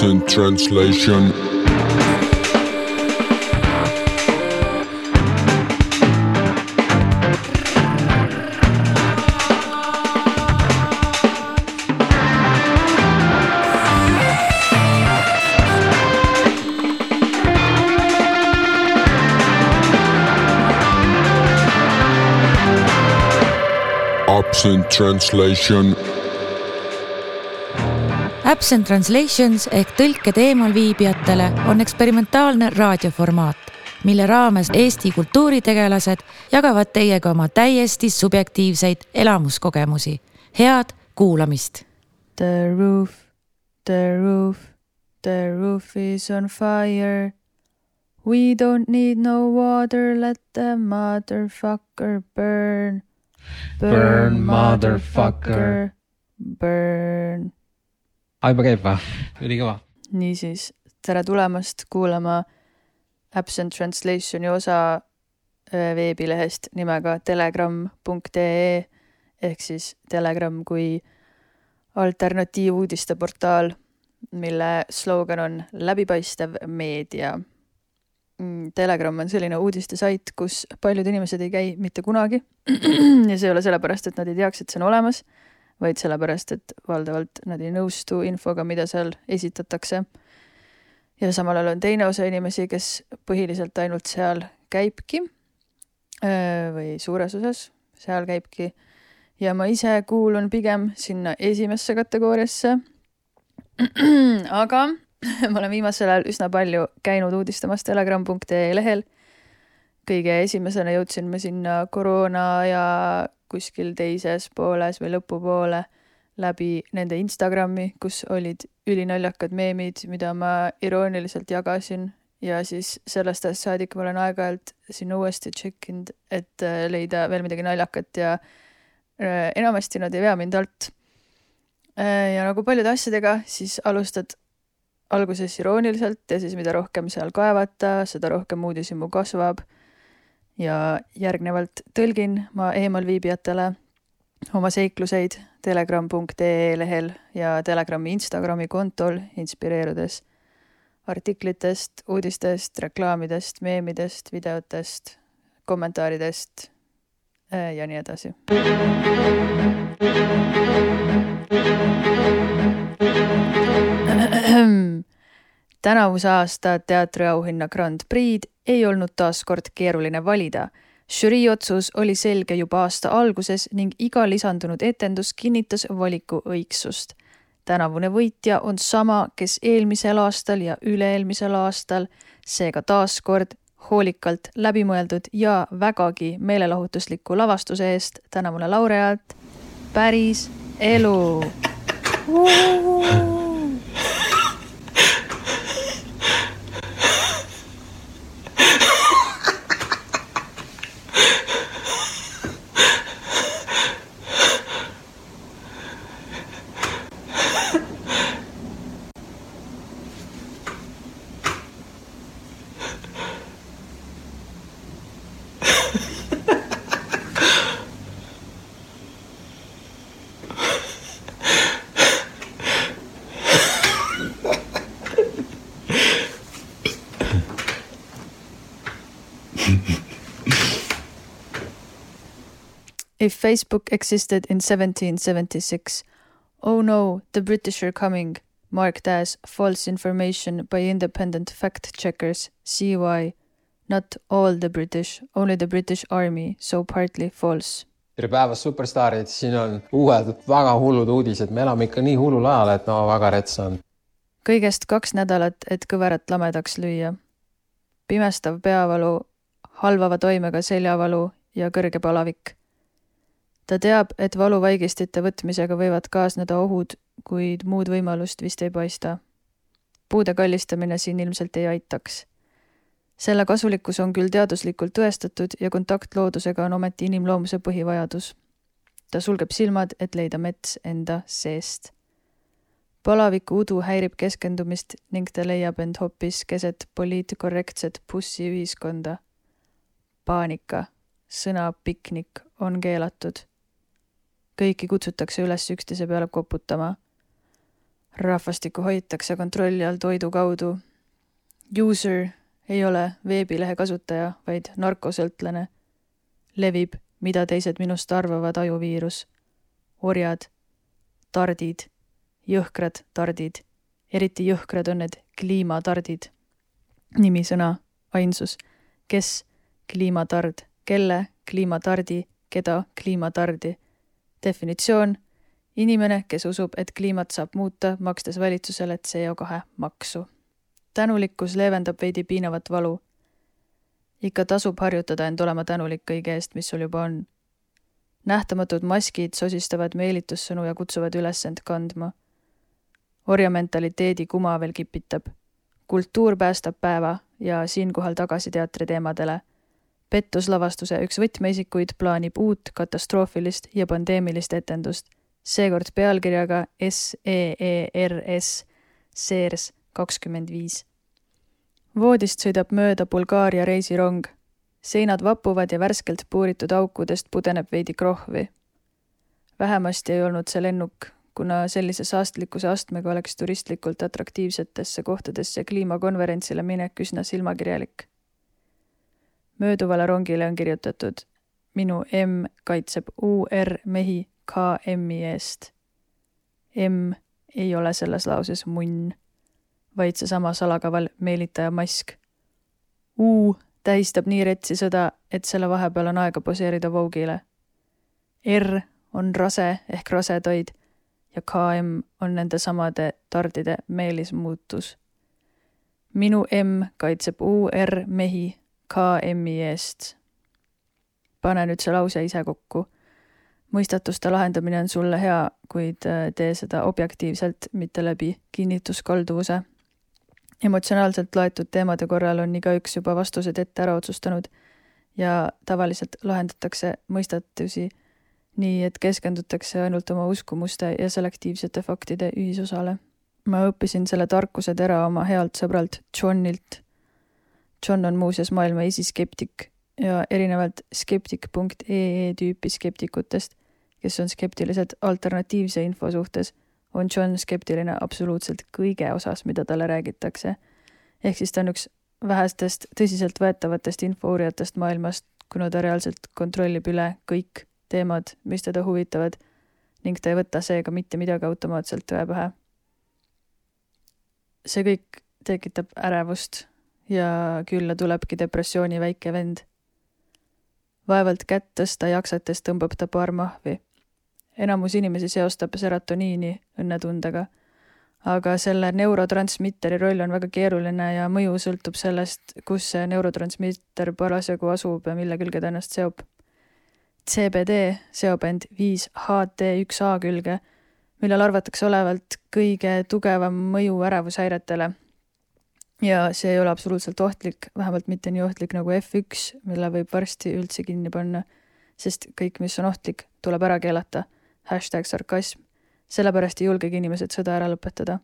Absent translation. Absent translation. Absent Translations ehk tõlked eemalviibijatele on eksperimentaalne raadioformaat, mille raames Eesti kultuuritegelased jagavad teiega oma täiesti subjektiivseid elamuskogemusi. head kuulamist. The roof, the roof, the roof is on fire. We don't need no water, let the motherfucker burn. Burn, motherfucker. Burn. aa, juba käib või? ülikõva. niisiis, tere tulemast kuulama Absent Translationi osa öö, veebilehest nimega telegram.ee ehk siis Telegram kui alternatiivuudiste portaal, mille slogan on läbipaistev meedia. Telegram on selline uudistesait, kus paljud inimesed ei käi mitte kunagi ja see ei ole sellepärast, et nad ei teaks, et see on olemas, vaid sellepärast, et valdavalt nad ei nõustu infoga, mida seal esitatakse ja samal ajal on teine osa inimesi, kes põhiliselt ainult seal käibki või suures osas seal käibki ja ma ise kuulun pigem sinna esimesse kategooriasse. aga ma olen viimasel ajal üsna palju käinud uudistamas telegram.ee lehel. kõige esimesena jõudsin ma sinna koroona ja kuskil teises pooles või lõpupoole läbi nende Instagrami, kus olid ülinaljakad meemid, mida ma irooniliselt jagasin ja siis sellest ajast saadik ma olen aeg-ajalt sinna uuesti check inud, et äh, leida veel midagi naljakat ja äh, enamasti nad ei vea mind alt. ja nagu paljude asjadega, siis alustad alguses irooniliselt ja siis mida rohkem seal kaevata, seda rohkem uudishimu kasvab. Ja järgnevalt tõlgin ma eemalviibijatele oma seikluseid telegram.ee lehel ja Telegrami Instagrami kontol, inspireerudes artiklitest, uudistest, reklaamidest, meemidest, videotest, kommentaaridest äh, ja nii edasi. Tänavuse aasta teatriauhinna Grand Prix'd ei olnud taas kord keeruline valida žürii otsus oli selge juba aasta alguses ning iga lisandunud etendus kinnitas valiku õigsust. tänavune võitja on sama, kes eelmisel aastal ja üle-eelmisel aastal, seega taaskord hoolikalt läbimõeldud ja vägagi meelelahutusliku lavastuse eest tänavune laureaat, päris elu. If Facebook existed in 1776, oh no, the British are coming, marked as false information by independent fact checkers, CY. Not all the British, only the British Army, so partly false. tere päevast, superstaarid, siin on uued väga hullud uudised, me elame ikka nii hullul ajal, et no väga rets on. kõigest kaks nädalat, et kõverat lamedaks lüüa. pimestav peavalu, halvava toimega seljavalu ja kõrge palavik. Ta teab, et valuvaigistite võtmisega võivad kaasneda ohud, kuid muud võimalust vist ei paista. puude kallistamine siin ilmselt ei aitaks. selle kasulikkus on küll teaduslikult tõestatud ja kontakt loodusega on ometi inimloomuse põhivajadus. ta sulgeb silmad, et leida mets enda seest palaviku udu häirib keskendumist ning ta leiab end hoopis keset poliitkorrektset bussiühiskonda. paanika, sõna piknik on keelatud. Kõiki kutsutakse üles üksteise peale koputama. rahvastikku hoitakse kontrolli all toidu kaudu. User ei ole veebilehe kasutaja, vaid narkosõltlane. levib, mida teised minust arvavad, ajuviirus. orjad, tardid, jõhkrad tardid, eriti jõhkrad on need kliimatardid. nimisõna, ainsus, kes, kliimatard, kelle, kliimatardi, keda, kliimatardi. Definitsioon inimene, kes usub, et kliimat saab muuta, makstes valitsusele CO2 maksu. tänulikkus leevendab veidi piinavat valu. ikka tasub harjutada end olema tänulik kõige eest, mis sul juba on. nähtamatud maskid sosistavad meelitussõnu ja kutsuvad üles end kandma. orjamentaliteedi kuma veel kipitab. kultuur päästab päeva ja siinkohal tagasi teatriteemadele pettuslavastuse üks võtmeisikuid plaanib uut katastroofilist ja pandeemilist etendust seekord pealkirjaga SEERS Seers kakskümmend viis. voodist sõidab mööda Bulgaaria reisirong. seinad vapuvad ja värskelt puuritud aukudest pudeneb veidi krohvi. vähemasti ei olnud see lennuk, kuna sellise saastlikkuse astmega oleks turistlikult atraktiivsetesse kohtadesse kliimakonverentsile minek üsna silmakirjalik. Mööduvale rongile on kirjutatud minu M kaitseb UR mehi KM-i eest. M ei ole selles lauses munn, vaid seesama salakaval meelitaja mask. U tähistab nii retsi sõda, et selle vahepeal on aega poseerida Vogue'ile. R on rase ehk rasedaid ja KM on nende samade tardide meelismuutus. minu M kaitseb UR mehi KM-i eest. pane nüüd see lause ise kokku mõistatuste lahendamine on sulle hea, kuid äh, tee seda objektiivselt, mitte läbi kinnituskalduvuse. emotsionaalselt laetud teemade korral on igaüks juba vastused ette ära otsustanud ja tavaliselt lahendatakse mõistatusi nii, et keskendutakse ainult oma uskumuste ja selektiivsete faktide ühisosale. ma õppisin selle tarkuse tera oma healt sõbralt Johnilt. John on muuseas maailma esiskeptik ja erinevalt skeptik.ee tüüpi skeptikutest, kes on skeptilised alternatiivse info suhtes, on John skeptiline absoluutselt kõige osas, mida talle räägitakse. ehk siis ta on üks vähestest tõsiseltvõetavatest infouurijatest maailmast, kuna ta reaalselt kontrollib üle kõik teemad, mis teda huvitavad ning ta ei võta seega mitte midagi automaatselt tõe pähe. see kõik tekitab ärevust ja külla tulebki depressiooni väike vend vaevalt kätt tõsta jaksates tõmbab ta paar mahvi. enamus inimesi seostab serotoniini õnnetundega, aga selle neurotransmitteri roll on väga keeruline ja mõju sõltub sellest, kus see neurotransmitter parasjagu asub ja mille külge ta ennast seob. CBD seob end 5-HT1A külge, millel arvatakse olevat kõige tugevam mõju ärevushäiretele ja see ei ole absoluutselt ohtlik, vähemalt mitte nii ohtlik nagu F1, mille võib varsti üldse kinni panna, sest kõik, mis on ohtlik, tuleb ära keelata. hashtag sarkasm. sellepärast ei julgegi inimesed sõda ära lõpetada.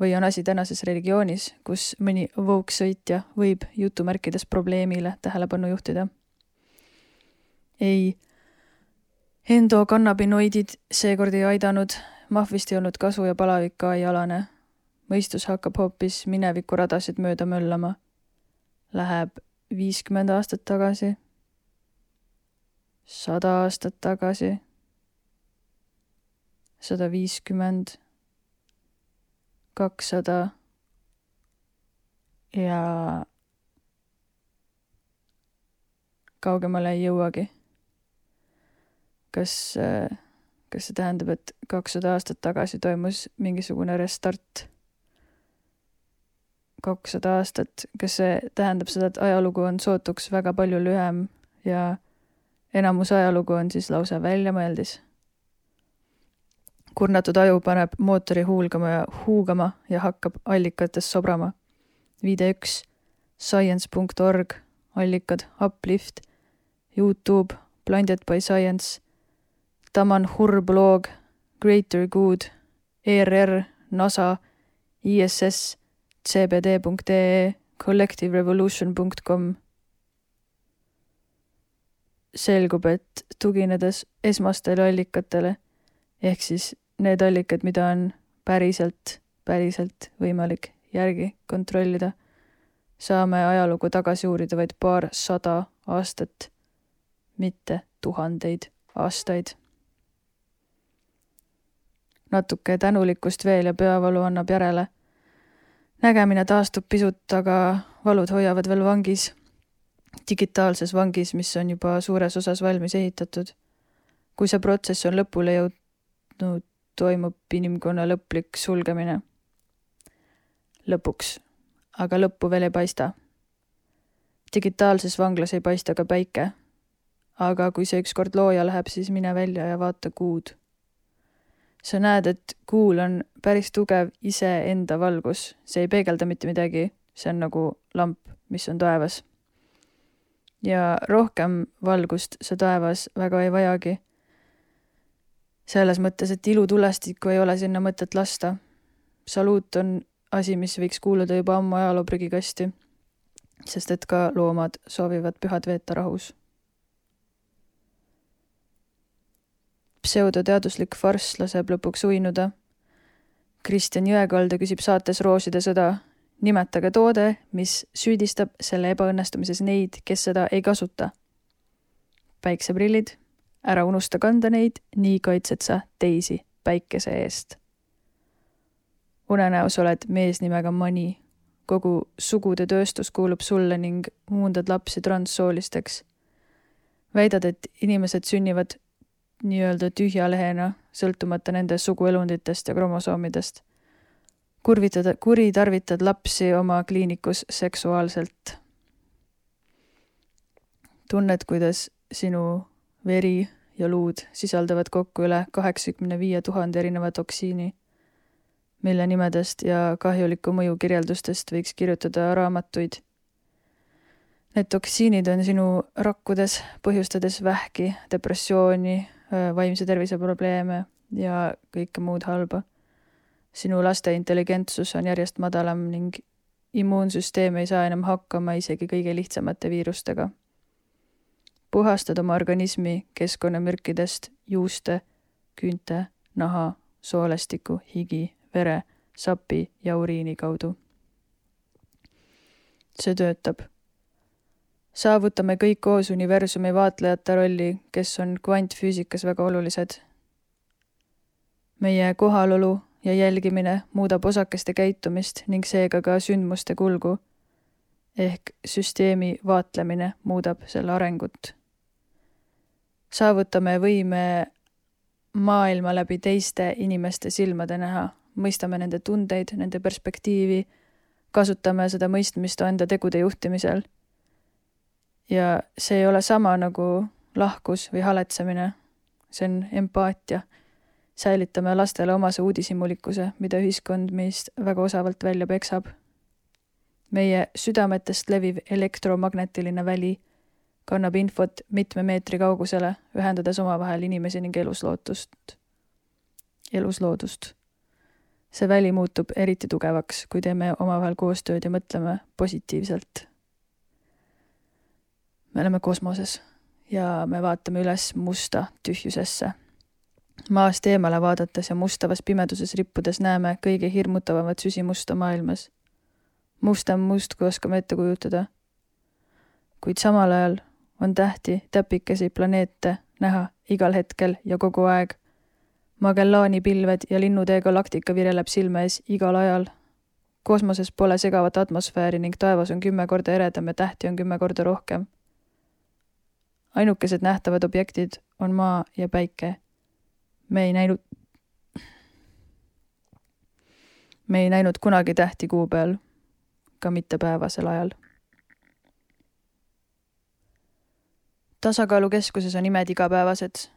või on asi tänases religioonis, kus mõni voogsõitja võib jutumärkides probleemile tähelepanu juhtida. ei, endokannabinoidid seekord ei aidanud, mahvist ei olnud kasu ja palavik ka ei alane mõistus hakkab hoopis minevikuradasid mööda möllama. Läheb viiskümmend aastat tagasi, sada aastat tagasi, sada viiskümmend, kakssada ja kaugemale ei jõuagi. kas, kas see tähendab, et kakssada aastat tagasi toimus mingisugune restart? Kakssada aastat, kas see tähendab seda, et ajalugu on sootuks väga palju lühem ja enamus ajalugu on siis lausa väljamõeldis? kurnatud aju paneb mootori huulgama ja huugama ja hakkab allikates sobrama. viide üks, science.org, allikad Uplift, Youtube, Blinded by Science, Taman Hur blog, Greater Good, ERR, NASA, ISS cbd.ee, collectiverevolution.com. selgub, et tuginedes esmastele allikatele ehk siis need allikad, mida on päriselt, päriselt võimalik järgi kontrollida, saame ajalugu tagasi uurida vaid paarsada aastat, mitte tuhandeid aastaid. natuke tänulikkust veel ja peavalu annab järele. Nägemine taastub pisut, aga valud hoiavad veel vangis, digitaalses vangis, mis on juba suures osas valmis ehitatud. kui see protsess on lõpule jõudnud, toimub inimkonna lõplik sulgemine. lõpuks, aga lõppu veel ei paista. digitaalses vanglas ei paista ka päike aga kui see ükskord looja läheb, siis mine välja ja vaata kuud. Sa näed, et kuul on päris tugev iseenda valgus, see ei peegelda mitte midagi, see on nagu lamp, mis on taevas. ja rohkem valgust see taevas väga ei vajagi. selles mõttes, et ilutulestikku ei ole sinna mõtet lasta. saluut on asi, mis võiks kuuluda juba ammu ajaloo prügikasti, sest et ka loomad soovivad pühad veeta rahus pseudoteaduslik farss laseb lõpuks uinuda. Kristjan Jõekalda küsib saates Rooside sõda. nimetage toode, mis süüdistab selle ebaõnnestumises neid, kes seda ei kasuta. päikseprillid, ära unusta kanda neid, nii kaitsed sa teisi päikese eest. unenäos oled mees nimega Mani. kogu sugude tööstus kuulub sulle ning muundad lapsi transsoolisteks. väidad, et inimesed sünnivad nii-öelda tühja lehena, sõltumata nende suguelunditest ja kromosoomidest. kurvitada, kuritarvitad lapsi oma kliinikus seksuaalselt. tunned, kuidas sinu veri ja luud sisaldavad kokku üle kaheksakümne viie tuhande erineva toksiini, mille nimedest ja kahjuliku mõju kirjeldustest võiks kirjutada raamatuid Need toksiinid on sinu rakkudes, põhjustades vähki, depressiooni, vaimse tervise probleeme ja kõike muud halba. sinu laste intelligentsus on järjest madalam ning immuunsüsteem ei saa enam hakkama isegi kõige lihtsamate viirustega. puhastad oma organismi keskkonnamürkidest juuste, küünte, naha, soolestiku, higi, vere, sapi ja uriini kaudu. see töötab saavutame kõik koos universumi vaatlejate rolli, kes on kvantfüüsikas väga olulised. meie kohalolu ja jälgimine muudab osakeste käitumist ning seega ka sündmuste kulgu. ehk süsteemi vaatlemine muudab selle arengut. saavutame võime maailma läbi teiste inimeste silmade näha, mõistame nende tundeid, nende perspektiivi, kasutame seda mõistmist enda tegude juhtimisel ja see ei ole sama nagu lahkus või haletsemine. see on empaatia. säilitame lastele omase uudishimulikkuse, mida ühiskond meist väga osavalt välja peksab. meie südametest leviv elektromagnetiline väli kannab infot mitme meetri kaugusele, ühendades omavahel inimesi ning eluslootust, elusloodust. see väli muutub eriti tugevaks, kui teeme omavahel koostööd ja mõtleme positiivselt me oleme kosmoses ja me vaatame üles musta tühjusesse. maast eemale vaadates ja mustavas pimeduses rippudes näeme kõige hirmutavamat süsimusta maailmas. must on must, kui oskame ette kujutada. kuid samal ajal on tähti, täpikesi, planeete näha igal hetkel ja kogu aeg. Magellani pilved ja linnutee galaktika vireleb silme ees igal ajal. kosmoses pole segavat atmosfääri ning taevas on kümme korda eredam ja tähti on kümme korda rohkem ainukesed nähtavad objektid on maa ja päike. me ei näinud, me ei näinud kunagi tähti kuu peal, ka mitte päevasel ajal. tasakaalukeskuses on imed igapäevased.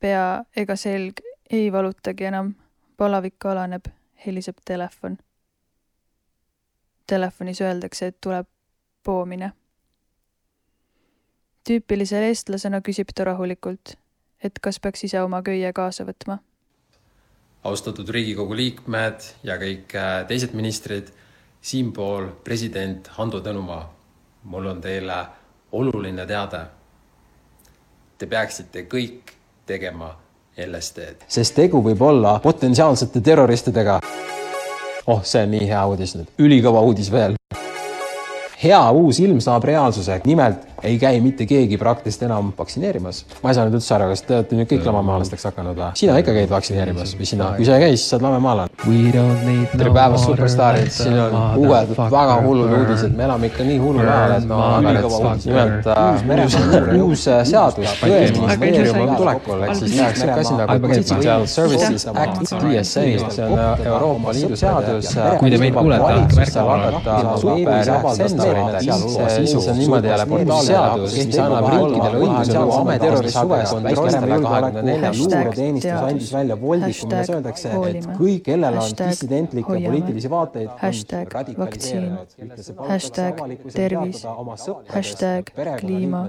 pea ega selg ei valutagi enam, palavik alaneb, heliseb telefon. Telefonis öeldakse, et tuleb poomine tüüpilisele eestlasena küsib ta rahulikult, et kas peaks ise oma köie kaasa võtma. austatud Riigikogu liikmed ja kõik äh, teised ministrid, siinpool president Hando Tõnumaa, mul on teile oluline teade. Te peaksite kõik tegema LSD-d. sest tegu võib olla potentsiaalsete terroristidega. oh, see on nii hea uudis nüüd, ülikõva uudis veel. hea uus ilm saab reaalsuse, nimelt ei käi mitte keegi praktiliselt enam vaktsineerimas. ma ei saa nüüd üldse aru, kas te olete nüüd kõik lamemaalasteks hakanud või? sina ikka käid vaktsineerimas või sina, kui sa ei käi, siis sa oled lamemaalane. tere päevast, superstaarid, siin on uued väga hullud uudised, me elame ikka nii hullul ajal, et no ülikõva uudis, nimelt äh, uus äh, seadus tõeministeeriumi tulekul, ehk siis tehakse asi nagu Digital Services Act, DSA, see on äh, Euroopa Liidu seadus. Kui te meid kuulete, valitsusel hakata supersensorit, siis on niimoodi jälle portaalseadus, mis annab riikidele õiguse luua kahekümne nelja luureteenistus andis välja voldiku, milles öeldakse, et kõik, kellel on dissidentlikke poliitilisi vaateid, Hashtag vaktsiin. Hashtag tervis. Hashtag kliima.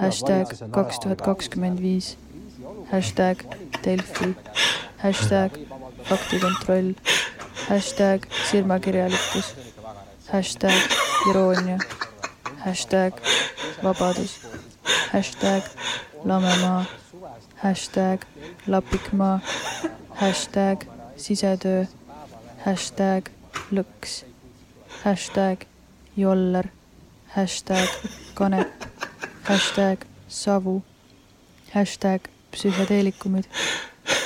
Hashtag kaks tuhat kakskümmend viis. Hashtag Delfi. Hashtag faktikontroll. Hashtag silmakirjalikkus. Hashtag iroonia. Hashtag vabadus. Hashtag lamemaa. Hashtag lapikmaa. Hashtag sisetöö. Hashtag lõks. Hashtag joller. Hashtag kanep. Hashtag savu. Hashtag psühhedeelikumid.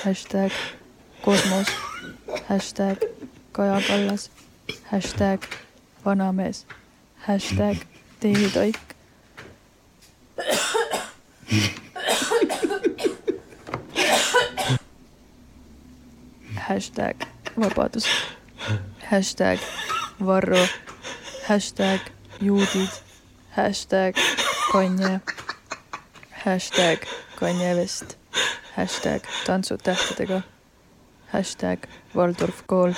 Hashtag kosmos. Hashtag Kaja Kallas. Hashtag vanamees. Hashtag teetoik. Hashtag vabadus. Hashtag Varro. Hashtag juudid. Hashtag Kanye. Hashtag Kanye West. Hashtag tantsud tähtedega. Hashtag Waldorf kool.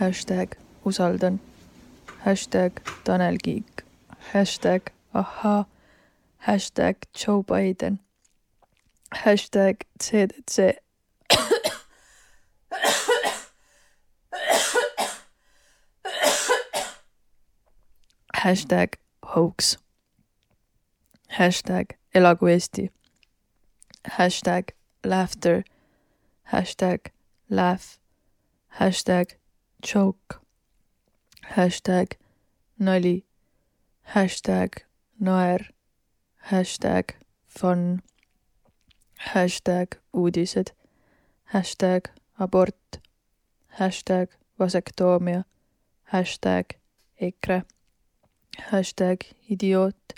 Hashtag usaldan. Hashtag Tanel Kiik. Hashtag ahhaa. Hashtag Joe Biden. Hashtag CDC. Hashtag hoax. Hashtag elagu Eesti. Hashtag laughter. Hashtag laugh. Hashtag joke. Hashtag nali. Hashtag naer. Hashtag fun. Hashtag uudised. Hashtag abort. Hashtag vasektoomia. Hashtag EKRE. Hashtag idioot.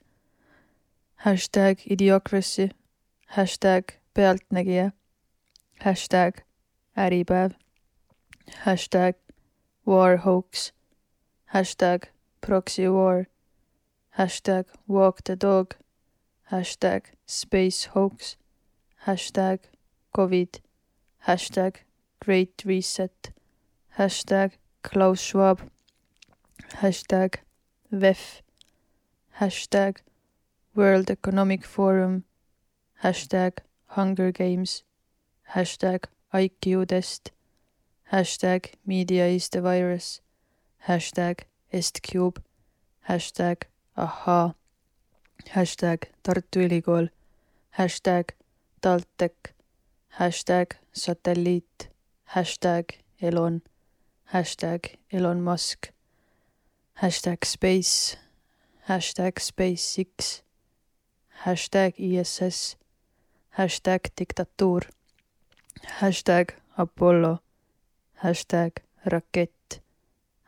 Hashtag idiocracy. Hashtag pealtnägija. Hashtag äripäev. Hashtag war hoax. Hashtag proxy war. Hashtag walk the dog. Hashtag space hoax. Hashtag Covid. Hashtag great reset. Hashtag Klaus Schwab. Hashtag VEF. Hashtag World Economic Forum. Hashtag Hunger Games. Hashtag IQ test. Hashtag media is the virus. Hashtag Estcube. Hashtag ahhaa. Hashtag Tartu Ülikool. Hashtag TalTech. Hashtag satelliit. Hashtag Elon. Hashtag Elon Musk. Hashtag space. Hashtag SpaceX. Hashtag ISS. Hashtag diktatuur. Hashtag Apollo. Hashtag rakett.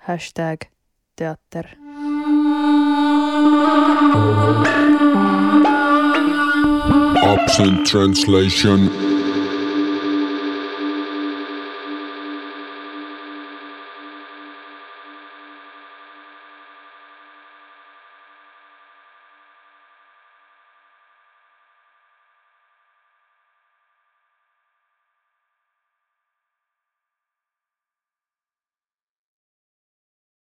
Hashtag teater. Absent translation.